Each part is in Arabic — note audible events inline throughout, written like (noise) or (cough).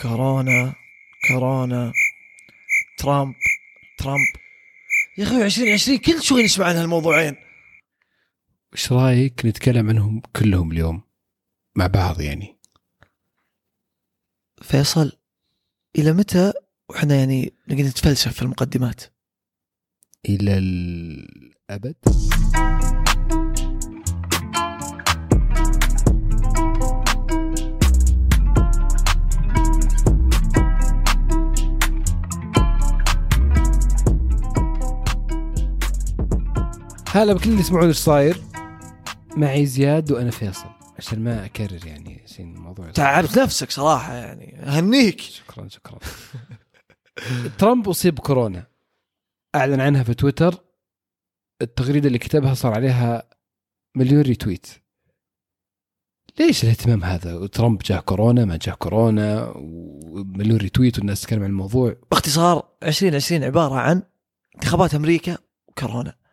كورونا كورونا ترامب ترامب. يا أخوي 2020 كل شوي نسمع عن هالموضوعين إيش رأيك نتكلم عنهم كلهم اليوم مع بعض يعني؟ فيصل إلى متى وإحنا يعني نقعد نتفلسف في المقدمات؟ إلى الأبد؟ هلا بكل اللي يسمعون إيش صاير. معي زياد وأنا فيصل. عشان ما أكرر يعني عشان الموضوع. تعبت نفسك صراحة يعني. أهنيك. شكرا شكرا. ترامب أصيب بكورونا. أعلن عنها في تويتر. التغريدة اللي كتبها صار عليها مليون retweet. ليش الاهتمام هذا؟ وترامب جاه كورونا ما جاه كورونا ومليون retweet والناس تتكلم عن الموضوع. باختصار 2020 عبارة عن انتخابات أمريكا وكورونا.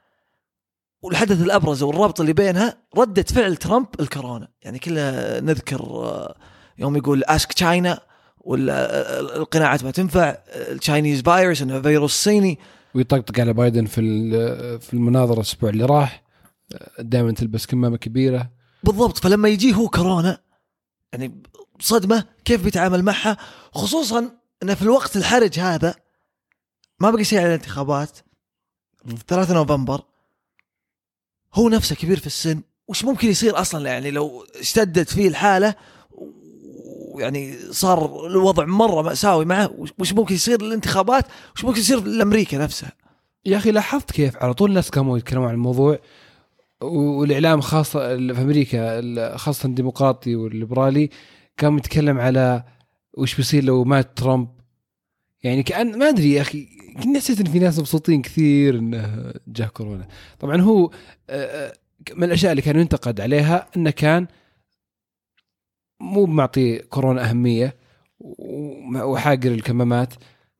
والحدث الأبرز والرابط اللي بينها ردة فعل ترامب الكورونا. يعني كلنا نذكر آه، يوم يقول ask China ولا القناعات ما تنفع ال Chinese virus إنه فيروس صيني. ويطقطق على بايدن في في المناظره الأسبوع اللي راح. دائما تلبس كمامة كبيرة. بالضبط. فلما يجي هو كورونا يعني صدمة كيف بيتعامل معها خصوصا إنه في الوقت الحرج هذا ما بقي شيء على الانتخابات. 3 نوفمبر هو نفسه كبير في السن وش ممكن يصير أصلا؟ يعني لو اشتدت فيه الحالة ويعني صار الوضع مرة مأساوي معه وش- ممكن يصير للانتخابات وش ممكن يصير لأمريكا نفسها يا أخي لاحظت كيف؟ على طول الناس قاموا يتكلمون عن الموضوع والإعلام خاصة في أمريكا خاصة الديمقراطي والليبرالي قام يتكلم على وش بيصير لو مات ترامب. يعني كان ما أدري يا أخي كني حسيت إن في ناس مبسوطين كثير إنه جاه كورونا. طبعا هو آه، آه، من الأشياء اللي كان ينتقد عليها إنه كان مو معطي كورونا أهمية وحاقر الكمامات.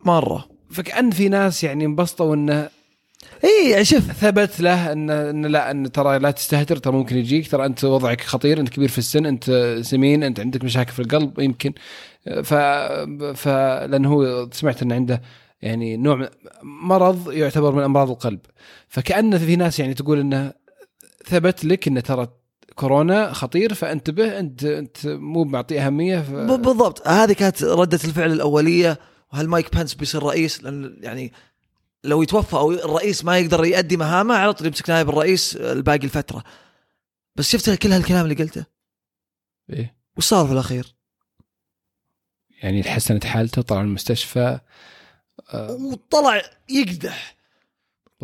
مرة. فكأن في ناس يعني انبسطوا إنه اي شوف. ثبت له ان أن لا أن ترى لا تستهتر ترى ممكن يجيك. ترى أنت وضعك خطير أنت كبير في السن أنت سمين أنت عندك مشاكل في القلب يمكن. ف ف لأنه هو سمعت انه عنده يعني نوع من مرض يعتبر من أمراض القلب. فكأن في ناس يعني تقول إنه ثبت لك انه ترى كورونا خطير فانتبه أنت أنت مو معطيه أهمية ف... بالضبط. هذه كانت ردة الفعل الأولية وهل مايك بانس بيصير رئيس؟ لأن يعني لو يتوفى أو الرئيس ما يقدر يؤدي مهامه على طول يمسك نائب الرئيس الباقي الفترة. بس شفت كل هالكلام اللي قلته؟ إيه؟ وش صار في الأخير؟ يعني حسنت حالته طلع من المستشفى وطلع يقدح.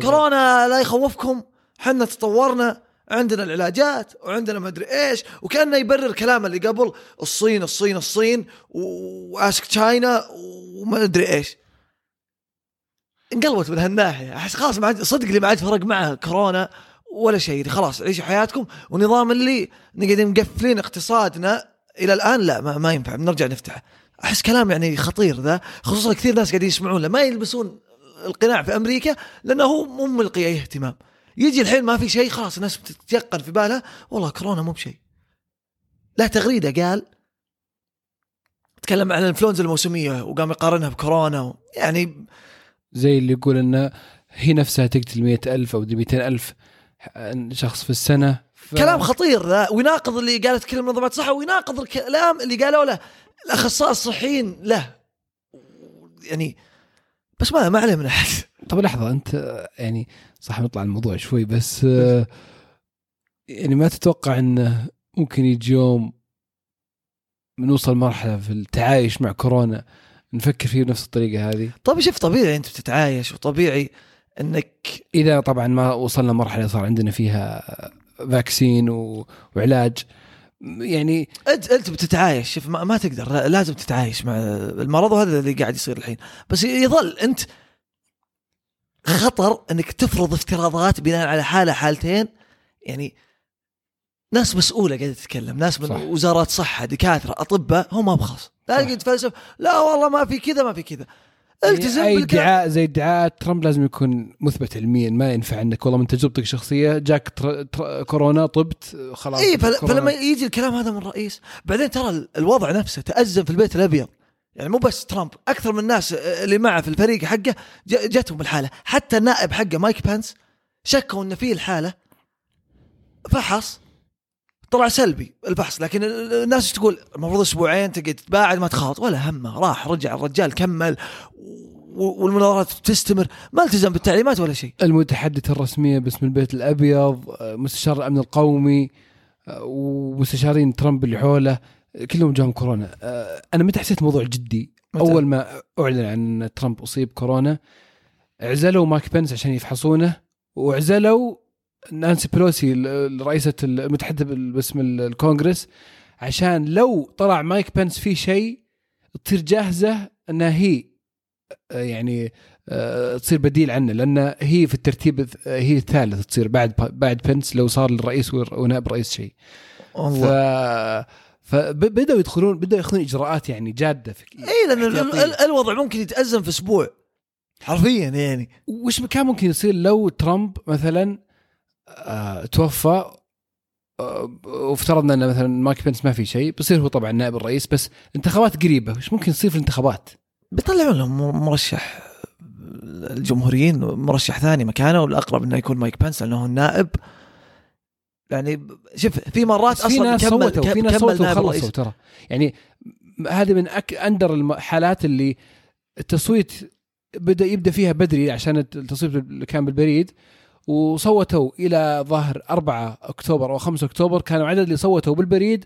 كورونا لا يخوفكم حنا تطورنا عندنا العلاجات وعندنا ما أدري إيش وكأنه يبرر كلامه اللي قبل الصين الصين الصين واسك تشاينا وما أدري إيش. انقلبت من هالناحية. أحس خلاص ما عاد صدق اللي ما عاد فرق معه كورونا ولا شيء. خلاص عيشوا حياتكم. ونظام اللي نقعد مقفلين اقتصادنا إلى الآن لا ما, ما ينفع. بنرجع نفتحه أحس كلام يعني خطير ذا. خصوصا كثير ناس قاعدين يسمعون له ما يلبسون القناع في أمريكا لأنه هو مو ملقي أي اهتمام. يجي الحين ما في شيء خلاص الناس بتتيقن في بالها. والله كورونا مو بشيء. له تغريدة قال. تكلم عن الإنفلونزا الموسمية وقام يقارنها بكورونا. يعني زي اللي يقول انه هي نفسها تقتل مئة ألف أو 200 ألف شخص في السنة ف... كلام خطير. ذا ويناقض اللي قالت كل منظمات الصحة ويناقض الكلام اللي قالوا له الأخصائيين الصحيين له. يعني بس ما ما عليه من أحد. طب لحظة أنت يعني صح نطلع الموضوع شوي بس يعني ما تتوقع أنه ممكن يجي يوم بنوصل مرحلة في التعايش مع كورونا نفكر فيه بنفس الطريقة هذه. طيب شوف طبيعي أنت بتتعايش وطبيعي إنك إذا طبعا ما وصلنا مرحلة صار عندنا فيها فاكسين و... وعلاج يعني انت أنت بتتعايش. شوف ما, ما تقدر لا- لازم تتعايش مع المرض وهذا اللي قاعد يصير الحين. بس يظل أنت خطر إنك تفرض افتراضات بناء على حالة حالتين. يعني ناس مسؤولة قاعدة تتكلم ناس من صح. وزارات صحة دكاترة أطباء هم ما بخاص لا صح. يقعد يتفلسف لا والله ما في كذا ما في كذا. التزم يعني اي ادعاء زي ادعاءات ترامب لازم يكون مثبت علميا ما ينفع إنك والله من تجربتك الشخصية جاك تر... تر... كورونا طبت خلاص I feel-. فلما يجي الكلام هذا من الرئيس بعدين ترى ال- الوضع نفسه تأزم في البيت الأبيض. يعني مو بس ترامب أكثر من الناس اللي معه في الفريق حقه ج- جتهم الحاله حتى النائب حقه مايك بانس شكوا ان فيه الحالة فحص. طلع سلبي الفحص لكن ال- الناس تقول المفروض أسبوعين تقعد تباعد ما تخاط ولا همه راح رجع الرجال كمل والمناظرات تستمر ما التزم بالتعليمات ولا شيء. المتحدثة الرسمية باسم البيت الأبيض آه، مستشار الأمن القومي ومستشارين ترامب اللي حوله كلهم جاهم كورونا. آه، أنا متى حسيت الموضوع جدي؟ متى؟ أول ما أعلن عن ترامب أصيب كورونا عزلوا مايك بنس عشان يفحصونه وعزلوا نانسي بلوسي رئيسة المتحدثة باسم ال- الكونغرس عشان لو طلع مايك بنس فيه شيء تصير جاهزة أنها هي آه، يعني آه، تصير بديل عنه لأن هي في الترتيب هي الثالث تصير بعد بعد بنس لو صار الرئيس ونائب رئيس شيء. ف والله فبداوا يدخلون بدأوا يأخذون إجراءات يعني جادة في إي لأن ال- ال- ال- الوضع ممكن يتأزم في أسبوع حرفيا يعني. وش كان ممكن يصير لو ترامب مثلا توفى آه وافترضنا إن مثلا مايك بنس ما في شيء بيصير هو طبعا نائب الرئيس بس انتخابات قريبة وش ممكن يصير في الانتخابات؟ بيطلعون لهم مرشح الجمهوريين مرشح ثاني مكانه والأقرب إنه يكون مايك بنس لأنه هو النائب. يعني شوف في مرات بس في أصلا ناس صوتوا في ناس صوتوا وخلصوا ترى. يعني هذه من أك أندر الحالات اللي التصويت بدا يبدأ فيها بدري عشان التصويت اللي كان بالبريد. وصوتوا إلى ظاهر 4 أكتوبر أو 5 أكتوبر. كانوا عدد اللي صوتوا بالبريد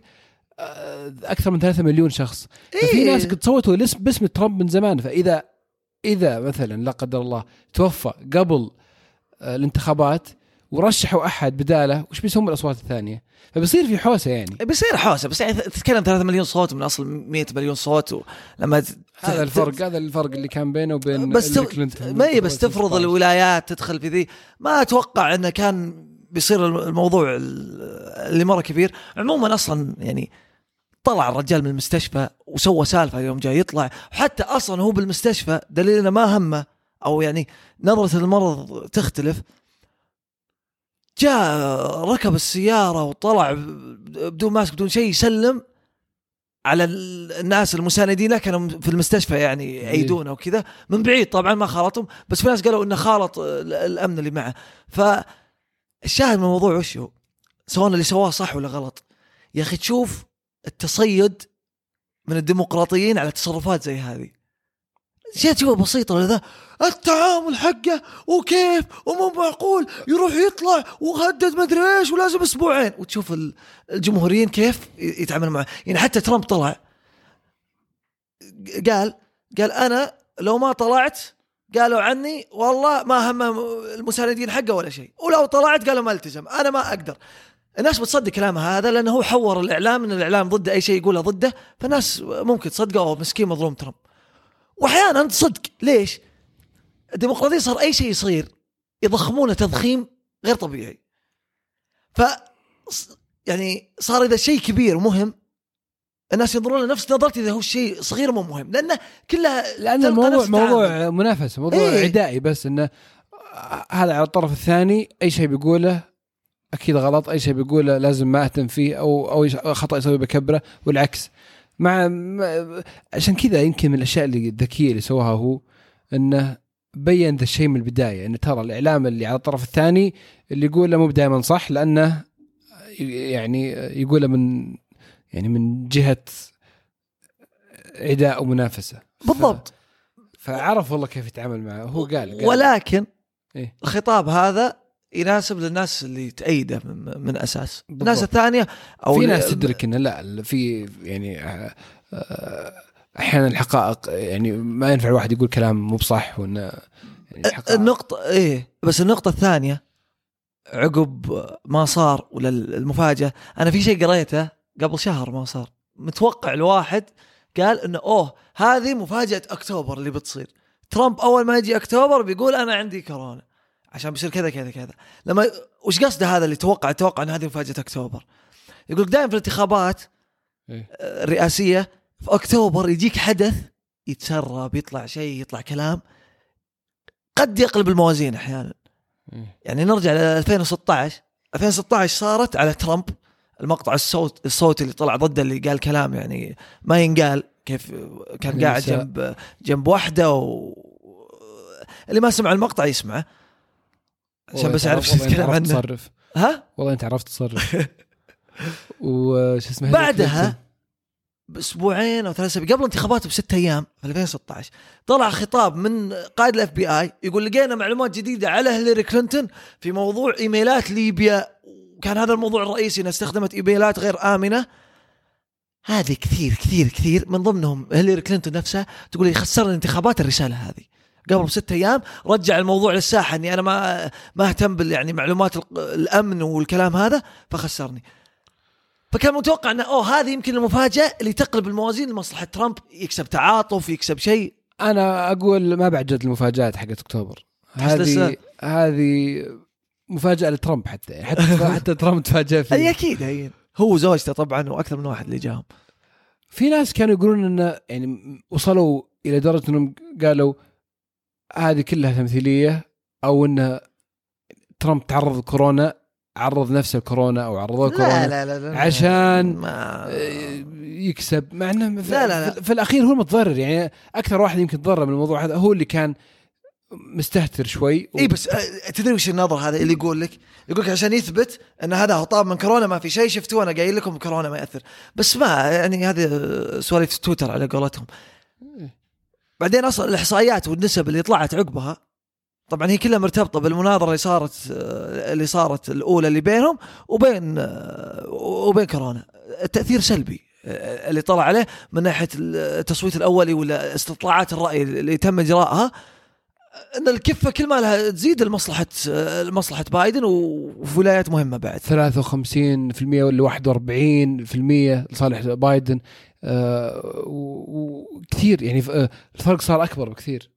آه، أكثر من 3 مليون شخص. ففي إيه. ناس قد صوتوا باسم ترامب من زمان. فاذا إذا مثلا لا قدر الله توفى قبل آه، الانتخابات ورشحوا أحد بدالة وش بيسوون بالأصوات الثانية؟ فبيصير في حوسة يعني بيصير حوسة بس يعني تتكلم 3 مليون صوت من أصل 100 مليون صوت لما ت- هذا ت- الفرق هذا الفرق اللي كان بينه وبين بس. كلينتون ما هي بس تفرض 2016. الولايات تدخل في ذي ما أتوقع إنه كان بيصير الموضوع اللي مرة كبير عموما أصلا يعني طلع الرجال من المستشفى وسوى سالفة يوم جاي يطلع وحتى أصلا هو بالمستشفى دليل إنه ما همه أو يعني نظرة المرض تختلف جاء ركب السيارة وطلع بدون ماسك بدون شيء يسلم على ال- الناس المساندين له كانوا في المستشفى يعني يعيدونه وكذا. من بعيد طبعا ما خالطهم بس في ناس قالوا إنه خالط ال- الأمن اللي معه. فالشاهد من الموضوع وش هو؟ سواء اللي سواه صح ولا غلط. يا أخي تشوف التصيد من الديمقراطيين على تصرفات زي هذه. اشياء تشوفها بسيطة ولا ذا؟ التعامل حقه وكيف ومو معقول يروح يطلع وهدد مدري إيش ولازم أسبوعين. وتشوف ال- الجمهوريين كيف ي- يتعاملوا معه. يعني حتى ترامب طلع. قال قال أنا لو ما طلعت قالوا عني والله ما هم المساندين حقه ولا شيء. ولو طلعت قالوا ما التزم. أنا ما أقدر. الناس بتصدق كلامه هذا لأنه هو حور الإعلام إن الإعلام ضده أي شيء يقوله ضده فالناس ممكن تصدقه. أو مسكين مظلوم ترامب. وأحيانا تصدق ليش؟ الديمقراطية صار أي شيء يصير يضخمونه تضخيم غير طبيعي ف يعني صار إذا شيء كبير ومهم الناس ينظرون له نفس نظرتي إذا هو شيء صغير مو مهم لأنه كلها لأن الموضوع. موضوع منافسة موضوع إيه. عدائي بس إنه هذا على الطرف الثاني أي شيء بيقوله أكيد غلط أي شيء بيقوله لازم ما أهتم فيه أو أو خطأ يسوي بكبرة والعكس مع عشان كذا يمكن من الأشياء اللي الذكية اللي سواها هو أنه بين ذا الشيء من البداية. انه ترى الإعلام اللي على الطرف الثاني اللي يقوله مو دائما صح لأنه يعني يقوله من يعني من جهة عداء ومنافسة. ف- بالضبط. فعرف والله كيف يتعامل معه. هو قال, قال. ولكن إيه؟ الخطاب هذا يناسب للناس اللي تأيده من, من أساس. بالضبط. الناس الثانية أو في ناس تدرك انه لا في يعني آه، آه، أحيانا الحقائق يعني ما ينفع الواحد يقول كلام مو بصح وانه يعني النقطة إيه بس النقطة الثانية عقب ما صار ولا المفاجأة أنا في شيء قريته قبل شهر ما صار. متوقع الواحد قال إنه أوه هذه مفاجأة أكتوبر اللي بتصير. ترامب أول ما يجي أكتوبر بيقول أنا عندي كورونا. عشان بيصير كذا كذا كذا لما وش قصده هذا اللي توقع توقع أن هذه مفاجأة أكتوبر يقول دائما في الانتخابات إيه. الرئاسية في أكتوبر يجيك حدث يتسرب يطلع شيء يطلع كلام قد يقلب الموازين أحيانا إيه. يعني نرجع ل 2016 2016 صارت على ترامب المقطع الصوت الصوتي اللي طلع ضده اللي قال كلام يعني ما ينقال كيف كان عن قاعد. جنب جنب واحدة و اللي ما سمع المقطع يسمعه عشان بس اعرف شو تتكلم عرفت عنه. تصرف. ها؟ والله انت عرفت تصرف. (laughs) وش اسمه بعدها بأسبوعين أو ثلاث أسابيع قبل انتخابات بست أيام في 2016 طلع خطاب من قائد ال FBI يقول لقينا معلومات جديدة على هيلاري كلينتون في موضوع إيميلات ليبيا. وكان هذا الموضوع الرئيسي انها استخدمت إيميلات غير آمنة. هذه كثير كثير كثير من ضمنهم هيلاري كلينتون نفسها تقول لي خسرنا الانتخابات الرسالة هذه. قبل بست أيام رجع الموضوع للساحة إني أنا ما ما أهتم بال يعني معلومات ال- الأمن والكلام هذا فخسرني. فكان متوقع إنه أوه هذه يمكن المفاجأة اللي تقلب الموازين لمصلحة ترامب يكسب تعاطف يكسب شيء. أنا أقول ما بعد جت المفاجآت حقت أكتوبر؟ هذه هذه مفاجأة لترامب حتى حتى (laughs) حتى ترامب تفاجأ أي فيه أكيد هي هو وزوجته طبعا وأكثر من واحد اللي جاهم. في ناس كانوا يقولون انه يعني وصلوا إلى درجة إنهم قالوا هذه كلها تمثيلية أو إن ترامب تعرض لكورونا عرض نفسه لكورونا أو عرضوه لا كورونا لا لا, لا عشان ما يكسب. مع إنه في, لا، لا، لا. في, الأخير هو المتضرر يعني أكثر واحد يمكن تضرر من الموضوع هذا هو اللي كان مستهتر شوي و... إي بس آه، تدري وش النظر هذا اللي يقول لك؟ يقول لك عشان يثبت إن هذا هو طاب من كورونا ما في شيء شفتوه أنا قايل لكم كورونا ما يأثر. بس ما يعني هذه سواليف تويتر على قولتهم. بعدين أصلا الإحصائيات والنسب اللي طلعت عقبها طبعا هي كلها مرتبطة بالمناظرة اللي صارت اللي صارت الأولى اللي بينهم وبين وبين كورونا. التأثير سلبي اللي طلع عليه من ناحية التصويت الأولي ولا استطلاعات الرأي اللي تم إجراءها إن الكفة كل ما لها تزيد لمصلحة لمصلحة بايدن وفي ولايات مهمة بعد. 53% ولا 41% لصالح بايدن. وكثير يعني الفرق صار أكبر بكثير.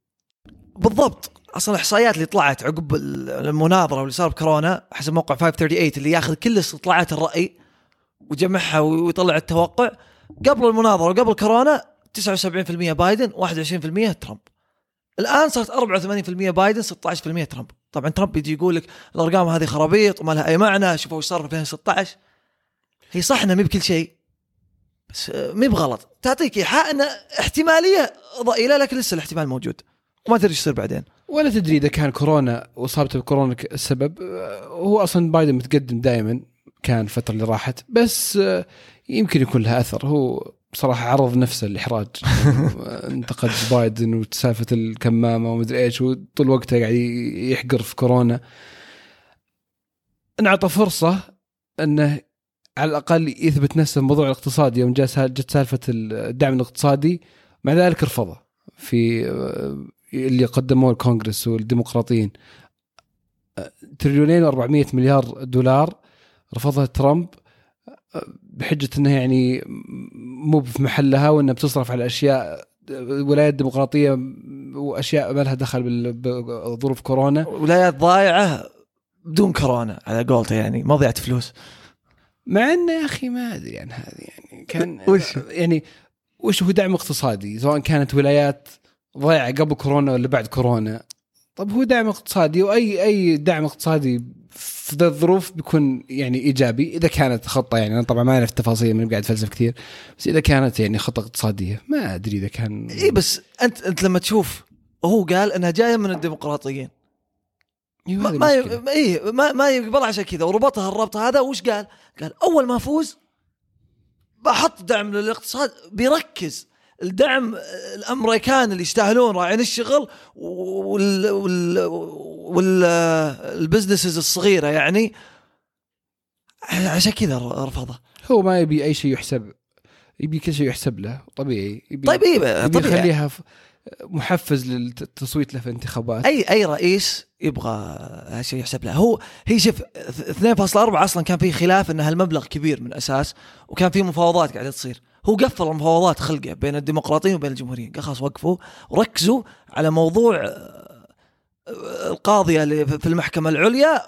بالضبط. أصلا الإحصائيات اللي طلعت عقب المناظرة واللي صار بكورونا حسب موقع 538 اللي ياخذ كل استطلاعات الرأي ويجمعها ويطلع التوقع قبل المناظرة وقبل كورونا 79% بايدن 21% ترامب. الآن صارت 84% بايدن 16% ترامب. طبعا ترامب يجي يقول لك الأرقام هذه خرابيط وما لها أي معنى شوفوا إيش صار في 2016 هي صح انها مي بكل شيء. بس آه، مي بغلط. تعطيك ايحاء أن احتمالية ضئيلة لكن لسه الاحتمال موجود. وما تدري إيش يصير بعدين. ولا تدري إذا كان كورونا واصابته بكورونا السبب. آه، هو أصلا بايدن متقدم دائما كان الفترة اللي راحت. بس آه، يمكن يكون لها أثر. هو بصراحة عرض نفسه للاحراج (laughs) انتقد بايدن وسالفه الكمامة ومدري إيش وطول وقته قاعد يحقر في كورونا. انعطى فرصة أنه على الأقل يثبت نفسه في الموضوع الاقتصادي يوم جاء جت سالفة الدعم الاقتصادي مع ذلك رفضه في آه، اللي قدموه الكونغرس والديمقراطيين. آه، تريليونين و400 مليار دولار رفضها ترامب آه، بحجة إنها يعني مو في محلها وإنها بتصرف على أشياء ولايات ديمقراطية وأشياء ما لها دخل بظروف كورونا. ولايات ضايعة بدون كورونا على قولته يعني ما ضيعت فلوس. مع انه يا أخي ما أدري عن هذه يعني. كان (laughs) وش؟ يعني وش هو دعم اقتصادي؟ سواء كانت ولايات ضايعه قبل كورونا ولا بعد كورونا. طب هو دعم اقتصادي وأي أي دعم اقتصادي في ذا الظروف بيكون يعني إيجابي إذا كانت خطة يعني. أنا طبعا ما أعرف التفاصيل من قاعد أتفلسف كثير بس إذا كانت يعني خطة اقتصادية ما أدري إذا كان إي بس أنت أنت لما تشوف هو قال إنها جاية من الديمقراطيين. ما هذه ما. ما, إيه ما, ما يقبل عشان كذا. وربطها الربط هذا وش قال؟ قال أول ما أفوز بحط دعم للاقتصاد بيركز. الدعم الأمريكان اللي يستاهلون راعين الشغل وال وال وال البزنسز الصغيرة يعني. عشان كذا رفضه. هو ما يبي أي شيء يحسب يبي كل شيء يحسب له طبيعي. يبي طيب إيه يبي طبيعي. يخليها محفز للتصويت له في الانتخابات. اي أي رئيس يبغى هالشيء يحسب له. هو هي شوف 2.4 أصلا كان في خلاف إن هالمبلغ كبير من أساس وكان في مفاوضات قاعدة تصير. هو قفل المفاوضات خلقه بين الديمقراطيين وبين الجمهوريين. قال خلاص وقفوا وركزوا على موضوع آه، آه، القاضيه اللي في المحكمة العليا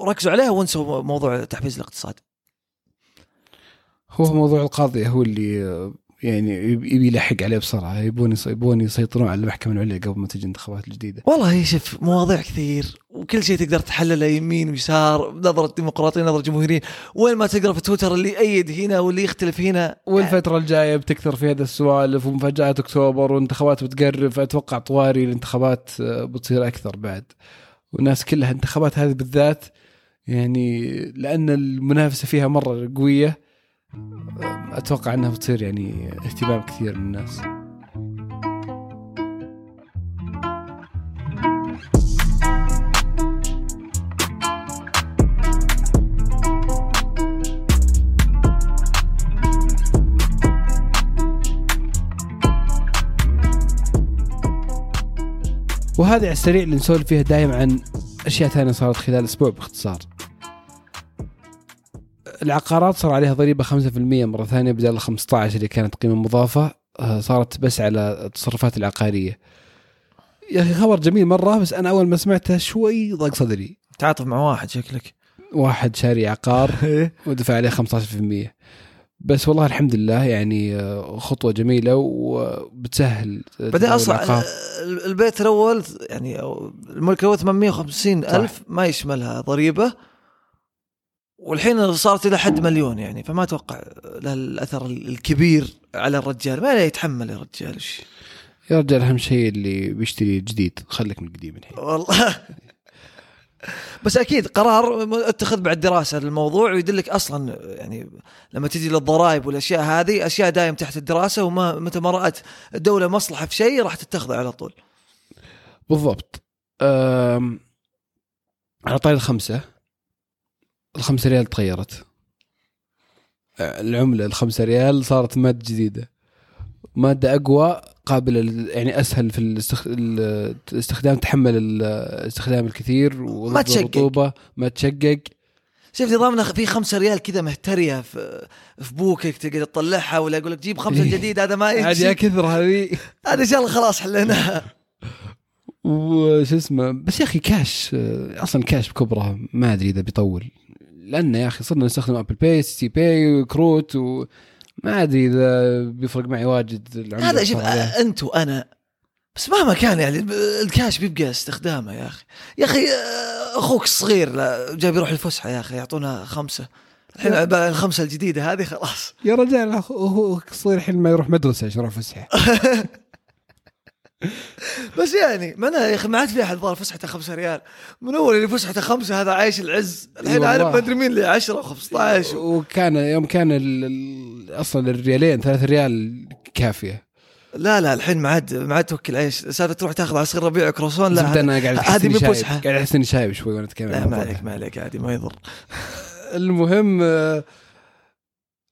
وركزوا عليها وانسوا موضوع تحفيز الاقتصاد. هو موضوع القاضية هو اللي يعني يبي يلحق عليه بسرعة يبون يبون يسيطرون على المحكمة العليا قبل ما تجي الانتخابات الجديدة. والله شوف مواضيع كثير وكل شيء تقدر تحلله يمين ويسار نظرة ديمقراطيين نظرة جمهوريين وين ما تقرأ في تويتر اللي يأيد هنا واللي يختلف هنا. والفترة الجاية بتكثر في هذا السوالف ومفاجآت أكتوبر وانتخابات بتقرب فأتوقع طواري الانتخابات آه، بتصير أكثر بعد. والناس كلها الانتخابات هذه بالذات يعني لأن المنافسة فيها مرة قوية أتوقع أنها بتصير يعني اهتمام كثير من الناس وهذه على السريع اللي نسولف فيها دائما عن أشياء ثانية صارت خلال الأسبوع باختصار. العقارات صار عليها ضريبة 5% مرة ثانية بدل ال 15 اللي كانت قيمة مضافة آه، صارت بس على التصرفات العقارية. يا أخي خبر جميل مرة بس أنا أول ما سمعته شوي ضاق صدري. تعاطف مع واحد شكلك. واحد شاري عقار (laughs) ودفع عليه 15% بس والله الحمد لله يعني آه، خطوة جميلة وبتسهل بعدين أصلا البيت الأول يعني الملك الأول 850 ألف ما يشملها ضريبة. والحين صارت إلى حد مليون يعني فما أتوقع له الأثر الكبير على الرجال ما يتحمل يا رجال إيش. يا رجال أهم شيء اللي بيشتري جديد خليك من القديم الحين والله بس أكيد قرار اتخذ بعد دراسة للموضوع ويدلك أصلا يعني لما تجي للضرائب والأشياء هذه أشياء دايم تحت الدراسة وما متى ما رأت الدولة مصلحة في شيء راح تتخذه على طول بالضبط. على طاري الخمسة الخمسة ريال تغيرت. أه، العملة الخمسة ريال صارت مادة جديدة. مادة أقوى قابلة يعني أسهل في الاستخ... الاستخدام تحمل الاستخدام الكثير وضد تشقق. الرطوبة. ما تشقق. شوف نظامنا في خمسة ريال كذا مهترية في في بوكك تقدر تطلعها ولا يقول لك جيب خمسة إيه. جديد هذا ما عاد يا يجي. كثر هذه هذا ان شاء الله خلاص حليناها وش اسمه بس يا أخي كاش آه، أصلا كاش بكبره ما أدري إذا بيطول. لأن يا أخي صرنا نستخدم Apple Pay STC Pay وكروت وما أدري إذا بيفرق معي واجد هذا شوف. أنت وأنا بس مهما كان يعني الكاش بيبقى استخدامه يا أخي. يا أخي أخوك الصغير جاي بيروح الفسحة يا أخي يعطونا خمسة. الحين الخمسة الجديدة هذه خلاص. يا رجال أخ- هو صغير الحين ما يروح مدرسة عشان يروح فسحة. (laughs) (laughs) بس يعني ما أنا يا أخي ما عاد في أحد ظهر فسحته خمسة ريال. من أول اللي فسحته خمسة هذا عايش العز. الحين. عارف ما أدري مين اللي 10 و15 وكان يوم كان ال- أصلا الريالين ثلاث ريال كافية. لا لا الحين ما عاد ما عاد توكل عيش سالفة تروح تاخذ عصير ربيع كروسون لا لا أنا قاعد هذه مو قاعد أحس إني شايب شوي وأنا أتكلم لا ما عليك. ما عليك عادي ما يضر. (laughs) المهم آه،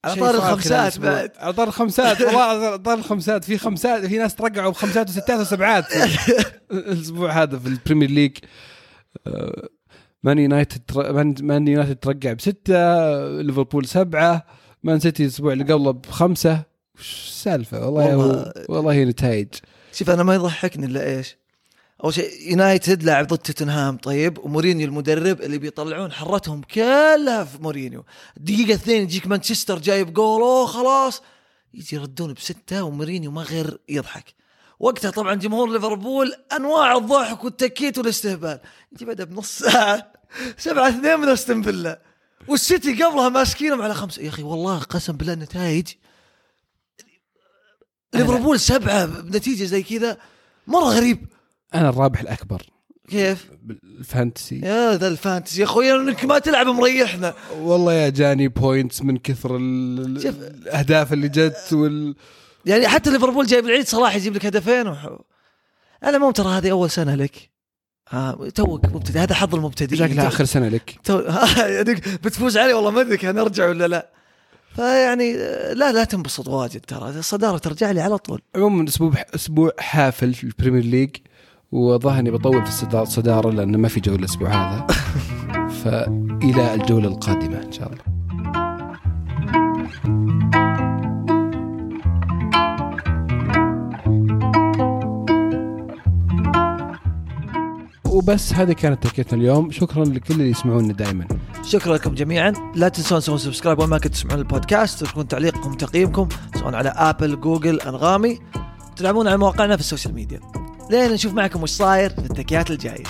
على طار الخمسات. بعد. على طار الخمسات. (laughs) والله على طار الخمسات. في خمسات في ناس ترقعوا بخمسات وستات وسبعات. (laughs) الأسبوع هذا في ال Premier League آه، Man United Man- United ترقع بستة ليفربول سبعة Man City الأسبوع اللي قبله بخمسة. وش السالفة؟ والله والله- والله, والله هي نتائج. شوف أنا ما يضحكني إلا إيش؟ أول شيء يونايتد لاعب ضد توتنهام طيب. ومورينيو المدرب اللي بيطلعون حرتهم كلها في مورينيو. دقيقة اثنين يجيك مانشستر جايب جول أوه خلاص. يجي يردون بستة ومورينيو ما غير يضحك. وقتها طبعا جمهور ليفربول أنواع الضحك والتكيت والاستهبال. يجي بعدها بنص ساعة سبعة اثنين من أستون فيلا. والسيتي قبلها ماسكينهم على خمسة. يا أخي والله قسم بالله النتائج. ليفربول سبعة بنتيجة زي كذا مرة غريب. أنا الرابح الأكبر. كيف؟ بال fantasy. يا ذا ال fantasy. يا أخوي إنك ما تلعب مريحنا. والله يا جاني points من كثر. الأهداف اللي جت وال يعني حتى ليفربول جايب العيد صلاح يجيب لك هدفين وح... أنا مو ترى هذه أول سنة لك. ها توك مبتدئ. هذا حظ المبتدئين. شكلها آخر سنة لك. تو... ها، (laughs) يعني بتفوز علي؟ والله ما أدري كان أرجع ولا لا. فيعني لا لا تنبسط واجد ترى. الصدارة ترجع لي على طول. عموما أسبوع أسبوع حافل في ال Premier League. وظاهر إني بطول في الصدا- الصداره لأنه ما في جولة الأسبوع هذا. (laughs) فإلى الجولة القادمة إن شاء الله. وبس هذه كانت تكيتنا اليوم. شكرا لكل اللي يسمعونا دائما. شكرا لكم جميعا. لا تنسون تسوون subscribe وين ما كنتوا تسمعون البودكاست. تتركون تعليقكم وتقييمكم سواء على آبل جوجل أنغامي. تعلقون على مواقعنا في ال social media. لين نشوف معكم وش صاير في التكيات الجاية.